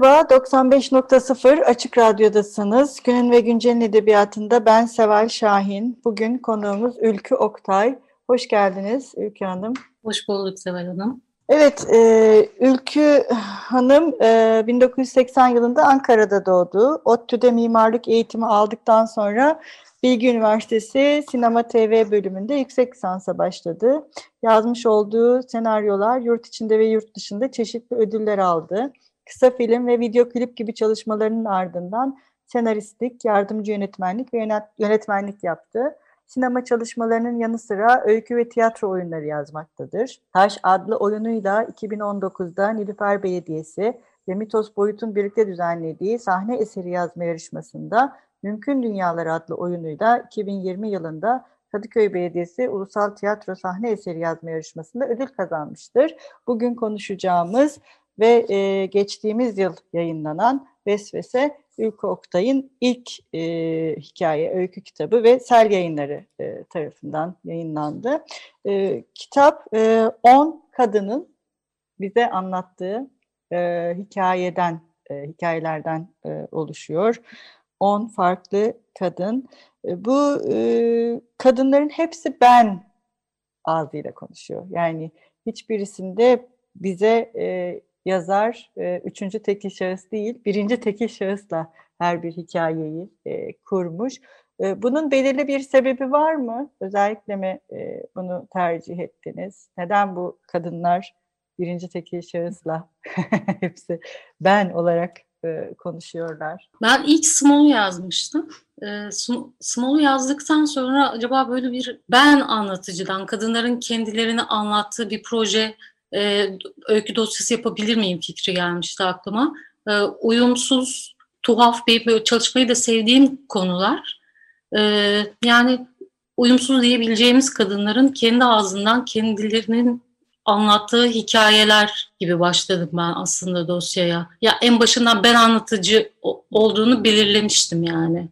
Merhaba, 95.0 Açık Radyo'dasınız. Günün ve Güncel'in edebiyatında ben Seval Şahin. Bugün konuğumuz Ülkü Oktay. Hoş geldiniz Ülkü Hanım. Hoş bulduk Seval Hanım. Evet, e, Ülkü Hanım e, 1980 yılında Ankara'da doğdu. ODTÜ'de mimarlık eğitimi aldıktan sonra Bilgi Üniversitesi Sinema TV bölümünde yüksek lisansa başladı. Yazmış olduğu senaryolar yurt içinde ve yurt dışında çeşitli ödüller aldı. Kısa film ve video klip gibi çalışmalarının ardından senaristlik, yardımcı yönetmenlik ve yönetmenlik yaptı. Sinema çalışmalarının yanı sıra öykü ve tiyatro oyunları yazmaktadır. Taş adlı oyunuyla 2019'da Nilüfer Belediyesi ve Mitos Boyut'un birlikte düzenlediği sahne eseri yazma yarışmasında Mümkün Dünyalar adlı oyunuyla 2020 yılında Kadıköy Belediyesi Ulusal Tiyatro Sahne Eseri Yazma Yarışması'nda ödül kazanmıştır. Bugün konuşacağımız ve e, geçtiğimiz yıl yayınlanan Vesvese Ülke Oktay'ın ilk e, hikaye, öykü kitabı ve Sel Yayınları e, tarafından yayınlandı. E, kitap 10 e, kadının bize anlattığı e, hikayeden, e, hikayelerden e, oluşuyor. 10 farklı kadın. E, bu e, kadınların hepsi ben ağzıyla konuşuyor. Yani hiçbirisinde bize e, yazar e, üçüncü tekil şahıs değil, birinci tekil şahısla her bir hikayeyi e, kurmuş. E, bunun belirli bir sebebi var mı? Özellikle mi e, bunu tercih ettiniz? Neden bu kadınlar birinci tekil şahısla hepsi ben olarak e, konuşuyorlar? Ben ilk Small'u yazmıştım. E, Small'u yazdıktan sonra acaba böyle bir ben anlatıcıdan, kadınların kendilerini anlattığı bir proje e, öykü dosyası yapabilir miyim fikri gelmişti aklıma. E, uyumsuz, tuhaf bir çalışmayı da sevdiğim konular. E, yani uyumsuz diyebileceğimiz kadınların kendi ağzından kendilerinin anlattığı hikayeler gibi başladım ben aslında dosyaya. Ya en başından ben anlatıcı olduğunu belirlemiştim yani.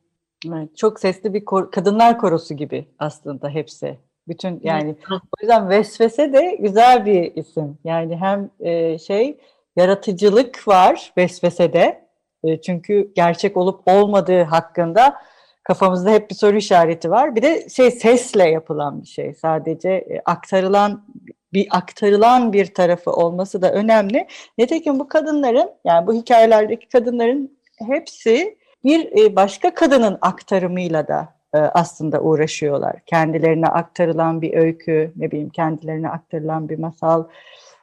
Evet, çok sesli bir kor kadınlar korosu gibi aslında hepsi. Bütün yani o yüzden vesvese de güzel bir isim. Yani hem e, şey yaratıcılık var vesvesede. E, çünkü gerçek olup olmadığı hakkında kafamızda hep bir soru işareti var. Bir de şey sesle yapılan bir şey. Sadece e, aktarılan bir aktarılan bir tarafı olması da önemli. Nitekim bu kadınların yani bu hikayelerdeki kadınların hepsi bir e, başka kadının aktarımıyla da aslında uğraşıyorlar. Kendilerine aktarılan bir öykü, ne bileyim kendilerine aktarılan bir masal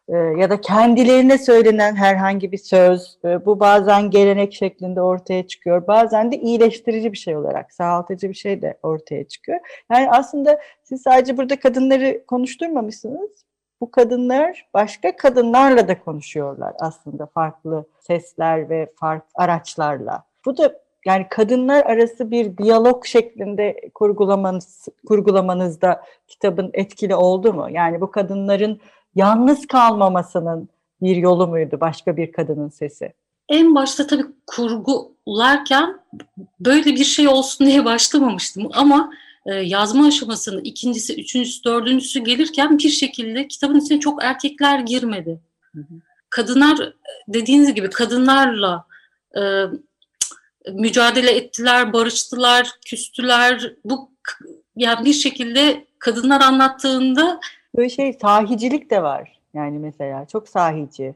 e, ya da kendilerine söylenen herhangi bir söz. E, bu bazen gelenek şeklinde ortaya çıkıyor. Bazen de iyileştirici bir şey olarak, sağaltıcı bir şey de ortaya çıkıyor. Yani aslında siz sadece burada kadınları konuşturmamışsınız. Bu kadınlar başka kadınlarla da konuşuyorlar aslında farklı sesler ve farklı araçlarla. Bu da yani kadınlar arası bir diyalog şeklinde kurgulamanız, kurgulamanızda kitabın etkili oldu mu? Yani bu kadınların yalnız kalmamasının bir yolu muydu başka bir kadının sesi? En başta tabii kurgularken böyle bir şey olsun diye başlamamıştım ama e, yazma aşamasının ikincisi, üçüncüsü, dördüncüsü gelirken bir şekilde kitabın içine çok erkekler girmedi. Hı hı. Kadınlar dediğiniz gibi kadınlarla e, mücadele ettiler, barıştılar, küstüler. Bu yani bir şekilde kadınlar anlattığında böyle şey sahicilik de var. Yani mesela çok sahici.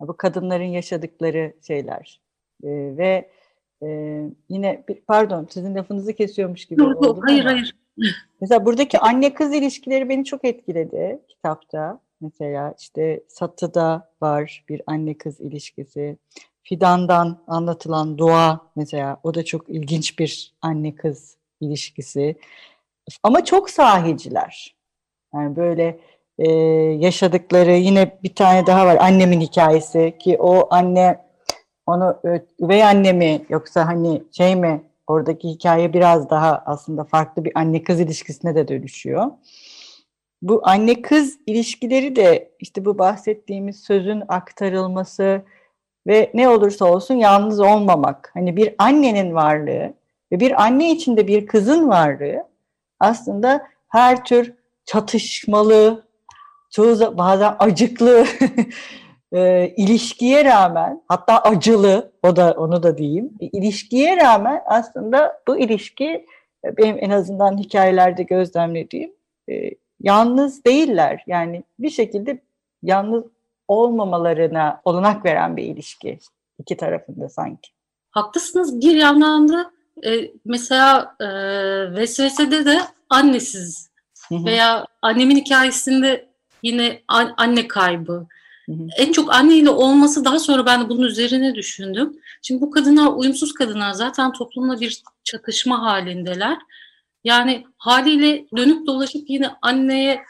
Bu kadınların yaşadıkları şeyler. Ee, ve e, yine pardon sizin lafınızı kesiyormuş gibi yok, oldum. Hayır ama. hayır. Mesela buradaki anne kız ilişkileri beni çok etkiledi kitapta. Mesela işte Satı'da var bir anne kız ilişkisi. Fidan'dan anlatılan dua mesela o da çok ilginç bir anne kız ilişkisi. ama çok sahiciler. Yani böyle e, yaşadıkları yine bir tane daha var annemin hikayesi ki o anne onu üvey anne mi yoksa hani şey mi oradaki hikaye biraz daha aslında farklı bir anne kız ilişkisine de dönüşüyor. Bu anne kız ilişkileri de işte bu bahsettiğimiz sözün aktarılması ve ne olursa olsun yalnız olmamak. Hani bir annenin varlığı ve bir anne içinde bir kızın varlığı aslında her tür çatışmalı, çoğu bazen acıklı e, ilişkiye rağmen hatta acılı o da onu da diyeyim ilişkiye rağmen aslında bu ilişki benim en azından hikayelerde gözlemlediğim e, yalnız değiller yani bir şekilde yalnız olmamalarına olanak veren bir ilişki iki tarafında sanki. Haklısınız bir yandan da e, mesela e, Vesvese'de de annesiz veya annemin hikayesinde yine an, anne kaybı. Hı hı. En çok anneyle olması daha sonra ben de bunun üzerine düşündüm. Şimdi bu kadınlar uyumsuz kadınlar zaten toplumla bir çatışma halindeler. Yani haliyle dönüp dolaşıp yine anneye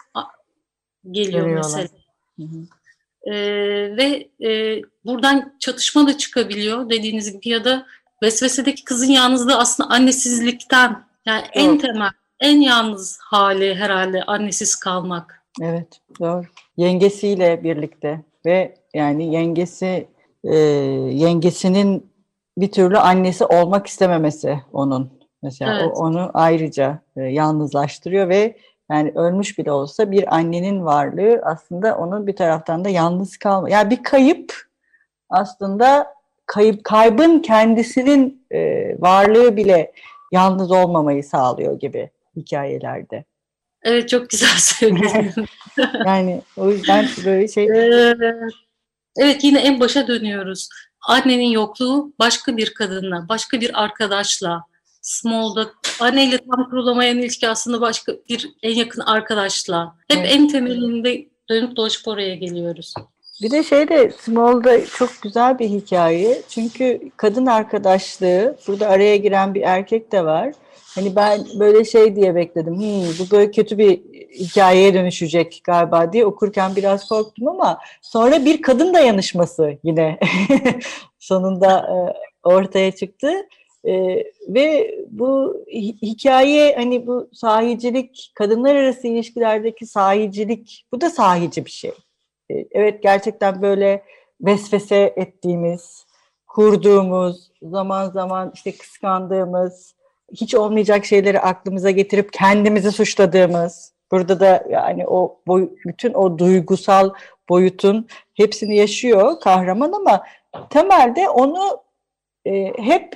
geliyor mesela. Ee, ve e, buradan çatışma da çıkabiliyor dediğiniz gibi ya da vesvesedeki kızın yalnızlığı aslında annesizlikten yani Doğru. en temel en yalnız hali herhalde annesiz kalmak. Evet doğru. Yengesiyle birlikte ve yani yengesi e, yengesinin bir türlü annesi olmak istememesi onun. Mesela evet. o, onu ayrıca e, yalnızlaştırıyor ve yani ölmüş bile olsa bir annenin varlığı aslında onun bir taraftan da yalnız kalma. Yani bir kayıp aslında kayıp kaybın kendisinin e, varlığı bile yalnız olmamayı sağlıyor gibi hikayelerde. Evet çok güzel söyledin. yani o yüzden böyle şey. Evet yine en başa dönüyoruz. Annenin yokluğu başka bir kadınla, başka bir arkadaşla, Small'da anneyle tam kurulamayan ilişki aslında başka bir en yakın arkadaşla. Hep evet. en temelinde dönüp dolaşıp oraya geliyoruz. Bir de şey de Small'da çok güzel bir hikaye. Çünkü kadın arkadaşlığı, burada araya giren bir erkek de var. Hani ben böyle şey diye bekledim. Hmm, bu böyle kötü bir hikayeye dönüşecek galiba diye okurken biraz korktum ama sonra bir kadın dayanışması yine sonunda e, ortaya çıktı. Ee, ve bu hikaye hani bu sahicilik, kadınlar arası ilişkilerdeki sahicilik, bu da sahici bir şey. Ee, evet gerçekten böyle vesvese ettiğimiz, kurduğumuz, zaman zaman işte kıskandığımız, hiç olmayacak şeyleri aklımıza getirip kendimizi suçladığımız, burada da yani o boy, bütün o duygusal boyutun hepsini yaşıyor kahraman ama temelde onu e, hep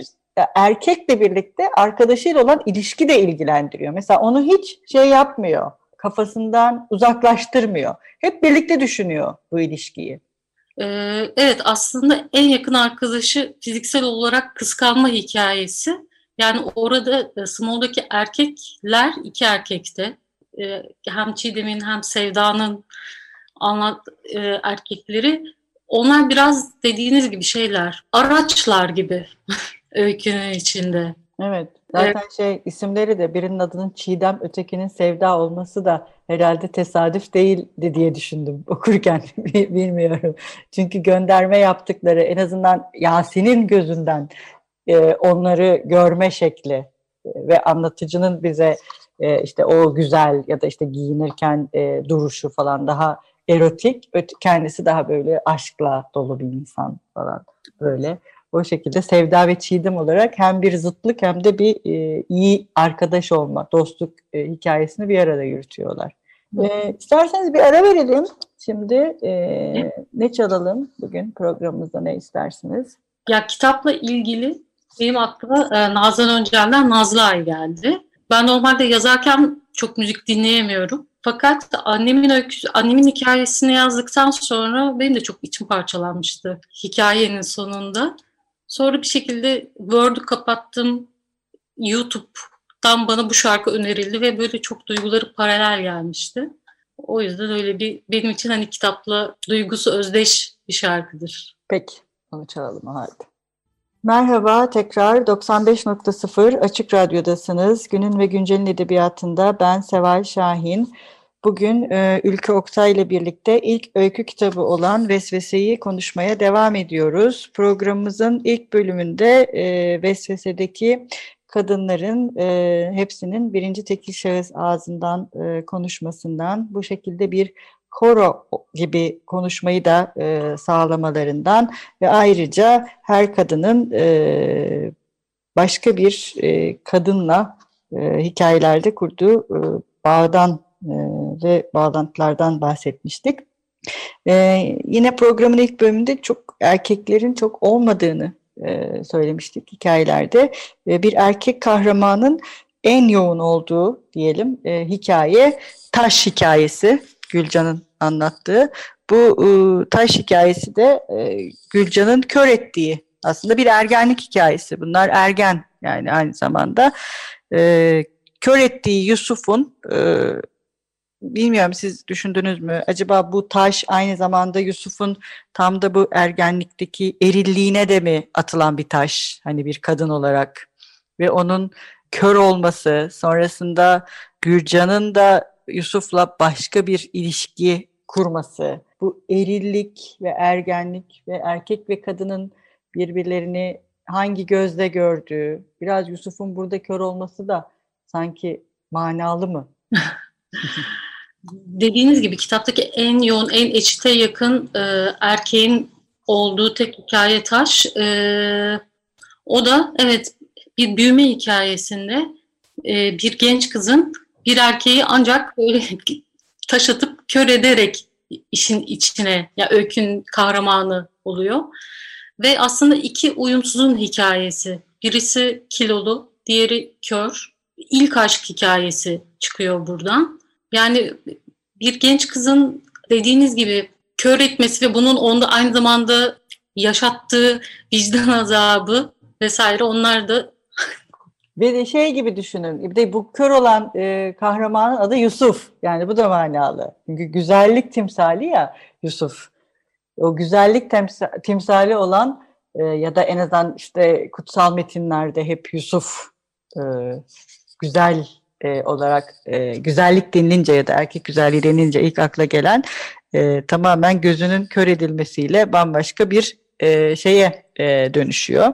erkekle birlikte arkadaşıyla olan ilişki de ilgilendiriyor. Mesela onu hiç şey yapmıyor, kafasından uzaklaştırmıyor. Hep birlikte düşünüyor bu ilişkiyi. Ee, evet aslında en yakın arkadaşı fiziksel olarak kıskanma hikayesi. Yani orada e, Small'daki erkekler iki erkekte. E, hem Çiğdem'in hem Sevda'nın anlat e, erkekleri onlar biraz dediğiniz gibi şeyler, araçlar gibi. öykünün içinde. Evet. Zaten evet. şey isimleri de birinin adının Çiğdem, ötekinin Sevda olması da herhalde tesadüf değildi diye düşündüm okurken bilmiyorum. Çünkü gönderme yaptıkları en azından Yasin'in gözünden e, onları görme şekli e, ve anlatıcının bize e, işte o güzel ya da işte giyinirken e, duruşu falan daha erotik, kendisi daha böyle aşkla dolu bir insan falan böyle o şekilde Sevda ve Çiğdem olarak hem bir zıtlık hem de bir e, iyi arkadaş olma, dostluk e, hikayesini bir arada yürütüyorlar. E, isterseniz bir ara verelim. Şimdi e, ne çalalım bugün programımızda ne istersiniz? Ya kitapla ilgili benim aklıma e, Nazan Öncel'den Nazlı Ay geldi. Ben normalde yazarken çok müzik dinleyemiyorum. Fakat annemin öyküsü, annemin hikayesini yazdıktan sonra benim de çok içim parçalanmıştı hikayenin sonunda. Sonra bir şekilde Word'u kapattım. YouTube'dan bana bu şarkı önerildi ve böyle çok duyguları paralel gelmişti. O yüzden öyle bir benim için hani kitapla duygusu özdeş bir şarkıdır. Peki onu çalalım o halde. Merhaba, tekrar 95.0 Açık Radyo'dasınız. Günün ve Güncel'in edebiyatında ben Seval Şahin. Bugün e, Ülke Oktay ile birlikte ilk öykü kitabı olan Vesvese'yi konuşmaya devam ediyoruz. Programımızın ilk bölümünde e, Vesvese'deki kadınların e, hepsinin birinci tekil şahıs ağzından e, konuşmasından bu şekilde bir koro gibi konuşmayı da e, sağlamalarından ve ayrıca her kadının e, başka bir e, kadınla e, hikayelerde kurduğu e, bağdan e, ve bağlantılardan bahsetmiştik. E, yine programın ilk bölümünde çok erkeklerin çok olmadığını e, söylemiştik hikayelerde. Bir erkek kahramanın en yoğun olduğu diyelim e, hikaye taş hikayesi. Gülcan'ın anlattığı. Bu e, taş hikayesi de Gülcan'ın kör ettiği aslında bir ergenlik hikayesi. Bunlar ergen yani aynı zamanda. E, kör ettiği Yusuf'un bilmiyorum siz düşündünüz mü? Acaba bu taş aynı zamanda Yusuf'un tam da bu ergenlikteki erilliğine de mi atılan bir taş? Hani bir kadın olarak ve onun kör olması sonrasında Gürcan'ın da Yusuf'la başka bir ilişki kurması, bu erillik ve ergenlik ve erkek ve kadının birbirlerini hangi gözle gördüğü, biraz Yusuf'un burada kör olması da sanki manalı mı? Dediğiniz gibi kitaptaki en yoğun, en eçite yakın e, erkeğin olduğu tek hikaye taş. E, o da evet bir büyüme hikayesinde e, bir genç kızın bir erkeği ancak böyle taş atıp kör ederek işin içine ya öykün kahramanı oluyor. Ve aslında iki uyumsuzun hikayesi. Birisi kilolu, diğeri kör. İlk aşk hikayesi çıkıyor buradan. Yani bir genç kızın dediğiniz gibi kör etmesi ve bunun onda aynı zamanda yaşattığı vicdan azabı vesaire onlar da ve de şey gibi düşünün. Bir de bu kör olan e, kahramanın adı Yusuf. Yani bu da manalı. Çünkü güzellik timsali ya Yusuf. O güzellik temsa, timsali olan e, ya da en azından işte kutsal metinlerde hep Yusuf e, güzel e, olarak e, güzellik denilince ya da erkek güzelliği denilince ilk akla gelen e, tamamen gözünün kör edilmesiyle bambaşka bir e, şeye e, dönüşüyor.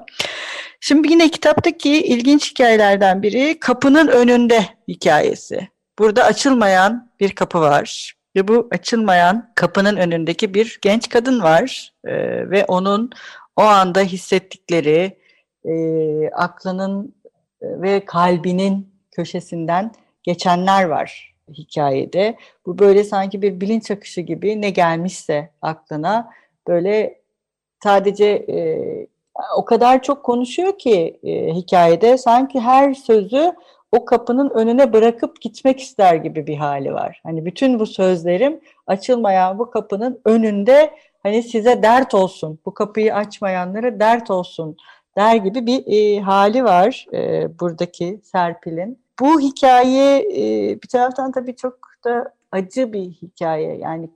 Şimdi yine kitaptaki ilginç hikayelerden biri kapının önünde hikayesi. Burada açılmayan bir kapı var ve bu açılmayan kapının önündeki bir genç kadın var ee, ve onun o anda hissettikleri e, aklının e, ve kalbinin köşesinden geçenler var hikayede. Bu böyle sanki bir bilinç akışı gibi ne gelmişse aklına böyle sadece e, o kadar çok konuşuyor ki e, hikayede sanki her sözü o kapının önüne bırakıp gitmek ister gibi bir hali var. Hani bütün bu sözlerim açılmayan bu kapının önünde hani size dert olsun, bu kapıyı açmayanlara dert olsun der gibi bir e, hali var e, buradaki Serpil'in. Bu hikaye e, bir taraftan tabii çok da acı bir hikaye. Yani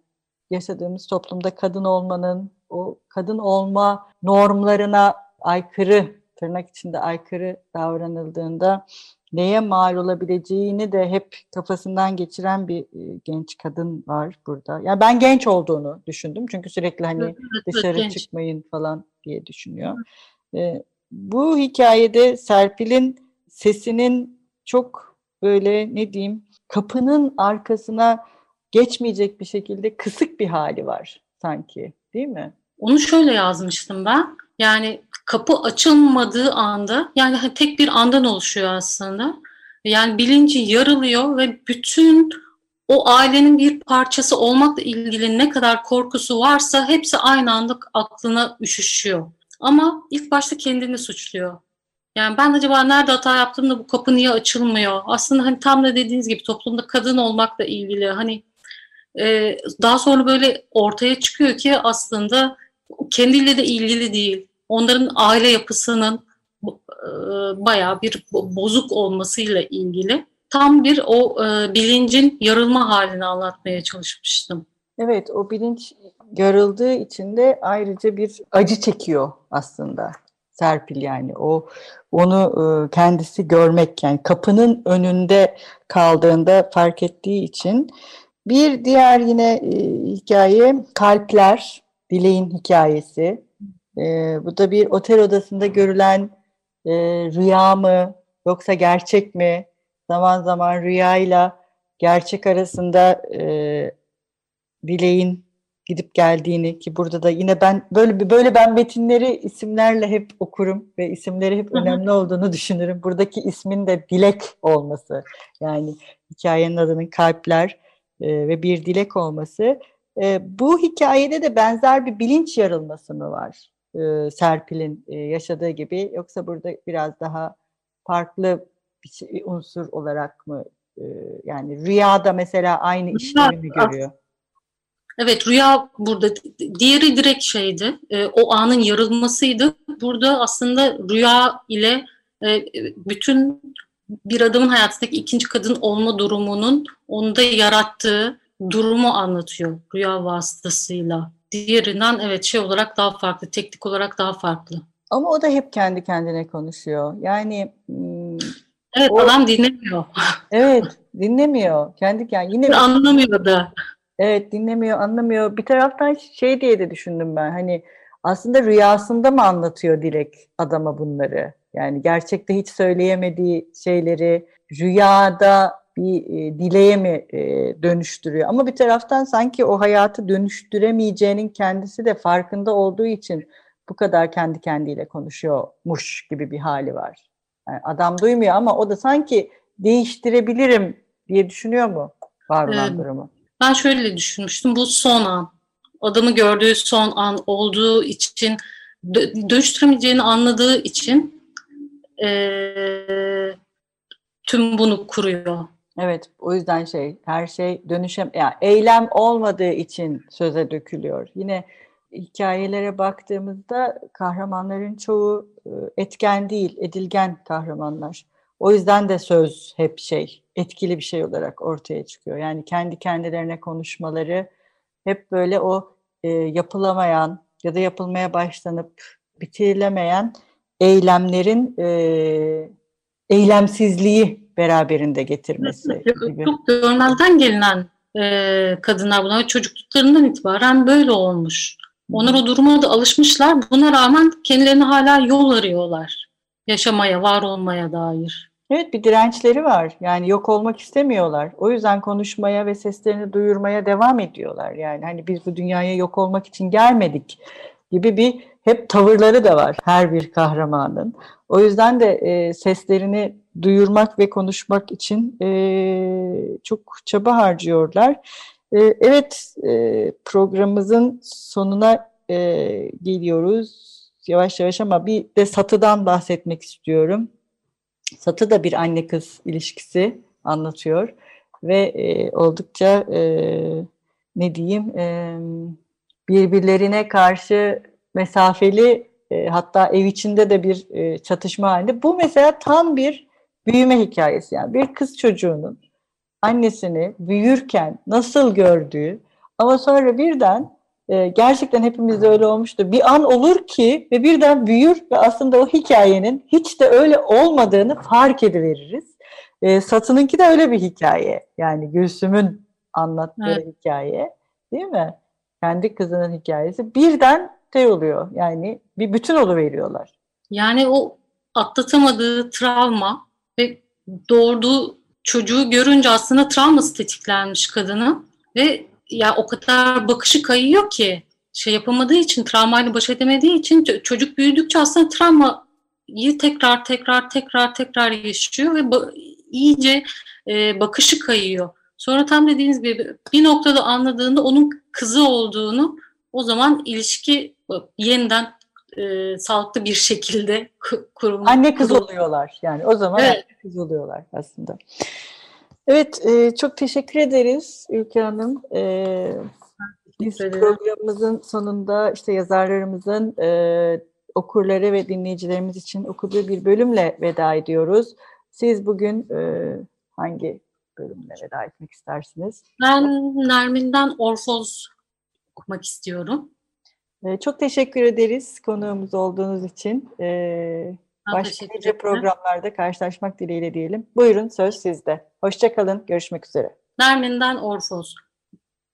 yaşadığımız toplumda kadın olmanın, o kadın olma normlarına aykırı, tırnak içinde aykırı davranıldığında neye mal olabileceğini de hep kafasından geçiren bir e, genç kadın var burada. Yani ben genç olduğunu düşündüm çünkü sürekli hani evet, dışarı çıkmayın falan diye düşünüyor. E, bu hikayede Serpil'in sesinin çok böyle ne diyeyim kapının arkasına geçmeyecek bir şekilde kısık bir hali var sanki değil mi? Onu şöyle yazmıştım ben. Yani kapı açılmadığı anda yani hani tek bir andan oluşuyor aslında. Yani bilinci yarılıyor ve bütün o ailenin bir parçası olmakla ilgili ne kadar korkusu varsa hepsi aynı anda aklına üşüşüyor. Ama ilk başta kendini suçluyor. Yani ben acaba nerede hata yaptım da bu kapı niye açılmıyor? Aslında hani tam da dediğiniz gibi toplumda kadın olmakla ilgili hani e, daha sonra böyle ortaya çıkıyor ki aslında kendiyle de ilgili değil. Onların aile yapısının e, bayağı bir bozuk olmasıyla ilgili tam bir o e, bilincin yarılma halini anlatmaya çalışmıştım. Evet o bilinç yarıldığı için de ayrıca bir acı çekiyor aslında. Serpil yani. O onu e, kendisi görmek yani kapının önünde kaldığında fark ettiği için. Bir diğer yine e, hikaye kalpler dileğin hikayesi. E, bu da bir otel odasında görülen e, rüya mı yoksa gerçek mi? Zaman zaman rüyayla gerçek arasında e, dileğin gidip geldiğini ki burada da yine ben böyle böyle ben metinleri isimlerle hep okurum ve isimleri hep önemli olduğunu düşünürüm. Buradaki ismin de dilek olması yani hikayenin adının kalpler e, ve bir dilek olması. E, bu hikayede de benzer bir bilinç yarılması mı var e, Serpil'in e, yaşadığı gibi yoksa burada biraz daha farklı bir şey, unsur olarak mı e, yani rüyada mesela aynı işlevi mi görüyor? Evet rüya burada diğeri direkt şeydi e, o anın yarılmasıydı. Burada aslında rüya ile e, bütün bir adamın hayatındaki ikinci kadın olma durumunun onda yarattığı durumu anlatıyor rüya vasıtasıyla. Diğerinden evet şey olarak daha farklı, teknik olarak daha farklı. Ama o da hep kendi kendine konuşuyor. Yani Evet o, adam dinlemiyor. Evet dinlemiyor. Kendi yani yine anlamıyor da. Evet dinlemiyor, anlamıyor. Bir taraftan şey diye de düşündüm ben. Hani aslında rüyasında mı anlatıyor Dilek adama bunları? Yani gerçekte hiç söyleyemediği şeyleri rüyada bir e, dileğe mi e, dönüştürüyor? Ama bir taraftan sanki o hayatı dönüştüremeyeceğinin kendisi de farkında olduğu için bu kadar kendi kendiyle konuşuyormuş gibi bir hali var. Yani adam duymuyor ama o da sanki değiştirebilirim diye düşünüyor mu var olan evet. durumu? Ben şöyle düşünmüştüm. Bu son an. Adamı gördüğü son an olduğu için dö- dönüştüremeyeceğini anladığı için e, tüm bunu kuruyor. Evet, o yüzden şey, her şey dönüşem, yani eylem olmadığı için söze dökülüyor. Yine hikayelere baktığımızda kahramanların çoğu etken değil, edilgen kahramanlar. O yüzden de söz hep şey, etkili bir şey olarak ortaya çıkıyor. Yani kendi kendilerine konuşmaları hep böyle o e, yapılamayan ya da yapılmaya başlanıp bitirilemeyen eylemlerin e, eylemsizliği beraberinde getirmesi gibi. Çok görmezden gelinen e, kadınlar bunlar çocukluklarından itibaren böyle olmuş. Onlar o duruma da alışmışlar. Buna rağmen kendilerine hala yol arıyorlar. Yaşamaya, var olmaya dair. Evet bir dirençleri var. Yani yok olmak istemiyorlar. O yüzden konuşmaya ve seslerini duyurmaya devam ediyorlar. Yani hani biz bu dünyaya yok olmak için gelmedik gibi bir hep tavırları da var her bir kahramanın. O yüzden de e, seslerini duyurmak ve konuşmak için e, çok çaba harcıyorlar. E, evet e, programımızın sonuna e, geliyoruz yavaş yavaş ama bir de satıdan bahsetmek istiyorum. Satı da bir anne kız ilişkisi anlatıyor ve e, oldukça e, ne diyeyim e, birbirlerine karşı mesafeli e, hatta ev içinde de bir e, çatışma halinde. Bu mesela tam bir büyüme hikayesi yani bir kız çocuğunun annesini büyürken nasıl gördüğü ama sonra birden e, gerçekten hepimizde öyle olmuştur. Bir an olur ki ve birden büyür ve aslında o hikayenin hiç de öyle olmadığını fark ediveririz. E, Satın'ınki de öyle bir hikaye. Yani Gülsüm'ün anlattığı evet. hikaye değil mi? Kendi kızının hikayesi. Birden şey oluyor yani bir bütün veriyorlar. Yani o atlatamadığı travma ve doğurduğu çocuğu görünce aslında travması tetiklenmiş kadını ve ya o kadar bakışı kayıyor ki şey yapamadığı için, travmayla baş edemediği için çocuk büyüdükçe aslında travmayı tekrar tekrar tekrar tekrar yaşıyor ve iyice e, bakışı kayıyor. Sonra tam dediğiniz gibi bir noktada anladığında onun kızı olduğunu o zaman ilişki yeniden e, sağlıklı bir şekilde kurulmuş. Anne kız oluyorlar yani o zaman evet. anne kız oluyorlar aslında. Evet, e, çok teşekkür ederiz Ülke Hanım. E, biz programımızın sonunda işte yazarlarımızın e, okurları ve dinleyicilerimiz için okuduğu bir bölümle veda ediyoruz. Siz bugün e, hangi bölümle veda etmek istersiniz? Ben Nermin'den Orfoz okumak istiyorum. E, çok teşekkür ederiz konuğumuz olduğunuz için. E, başka nice programlarda karşılaşmak dileğiyle diyelim. Buyurun söz sizde. Hoşçakalın. Görüşmek üzere. Nermin'den Orfoz.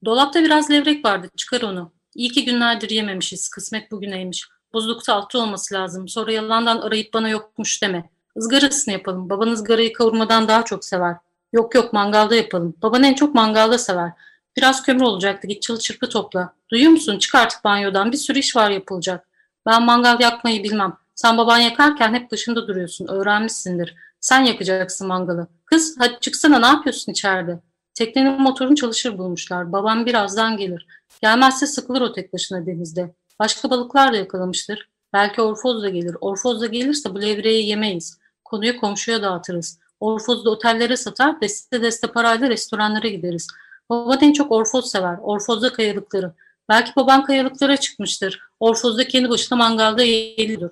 Dolapta biraz levrek vardı. Çıkar onu. İyi ki günlerdir yememişiz. Kısmet bugüneymiş. Buzlukta altı olması lazım. Sonra yalandan arayıp bana yokmuş deme. Izgarasını yapalım. Baban ızgarayı kavurmadan daha çok sever. Yok yok mangalda yapalım. Baban en çok mangalda sever. Biraz kömür olacaktı. Git çalı çırpı topla. Duyuyor musun? Çık artık banyodan. Bir sürü iş var yapılacak. Ben mangal yakmayı bilmem. Sen baban yakarken hep dışında duruyorsun. Öğrenmişsindir. Sen yakacaksın mangalı. Kız hadi çıksana ne yapıyorsun içeride? Teknenin motorunu çalışır bulmuşlar. Babam birazdan gelir. Gelmezse sıkılır o tek başına denizde. Başka balıklar da yakalamıştır. Belki orfoz da gelir. Orfoz da gelirse bu levreyi yemeyiz. Konuyu komşuya dağıtırız. Orfoz da otellere satar, deste deste parayla restoranlara gideriz. Baban en çok orfoz sever. Orfozda kayalıkları. Belki baban kayalıklara çıkmıştır. Orfozda kendi başına mangalda yelidir.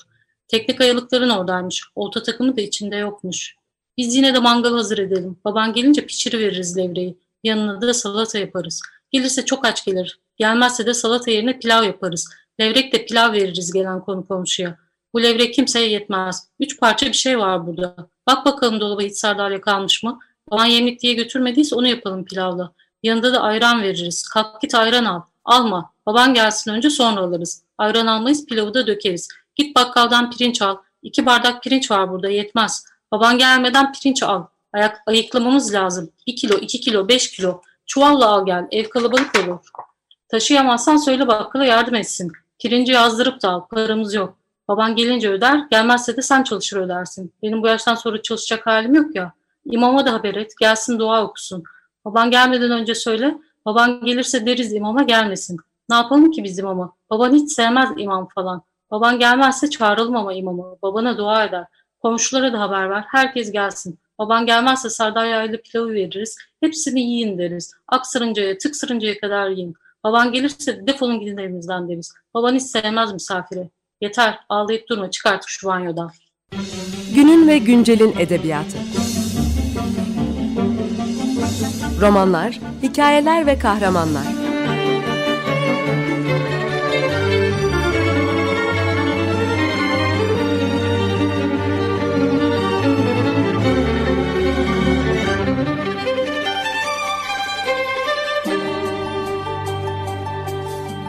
Tekne kayalıkların oradaymış. Olta takımı da içinde yokmuş. Biz yine de mangal hazır edelim. Baban gelince pişiri veririz levreyi. Yanına da salata yaparız. Gelirse çok aç gelir. Gelmezse de salata yerine pilav yaparız. Levrek de pilav veririz gelen konu komşuya. Bu levrek kimseye yetmez. Üç parça bir şey var burada. Bak bakalım dolaba hiç sardalya kalmış mı? Baban yemlik diye götürmediyse onu yapalım pilavla. Yanında da ayran veririz. Kalk git ayran al. Alma. Baban gelsin önce sonra alırız. Ayran almayız pilavı da dökeriz. Git bakkaldan pirinç al. İki bardak pirinç var burada yetmez. Baban gelmeden pirinç al. Ayak, ayıklamamız lazım. Bir kilo, iki kilo, beş kilo. Çuvalla al gel. Ev kalabalık olur. Taşıyamazsan söyle bakkala yardım etsin. Pirinci yazdırıp da al. Paramız yok. Baban gelince öder. Gelmezse de sen çalışır ödersin. Benim bu yaştan sonra çalışacak halim yok ya. İmama da haber et. Gelsin dua okusun. Baban gelmeden önce söyle. Baban gelirse deriz imama gelmesin. Ne yapalım ki biz imama? Baban hiç sevmez imam falan. Baban gelmezse çağıralım ama imamı. Babana dua eder. Komşulara da haber ver. Herkes gelsin. Baban gelmezse sardalyayla pilavı veririz. Hepsini yiyin deriz. Aksırıncaya, tıksırıncaya kadar yiyin. Baban gelirse defolun gidin evimizden deriz. Baban hiç sevmez misafiri. Yeter ağlayıp durma çık artık şu banyodan. Günün ve güncelin edebiyatı. Romanlar, hikayeler ve kahramanlar.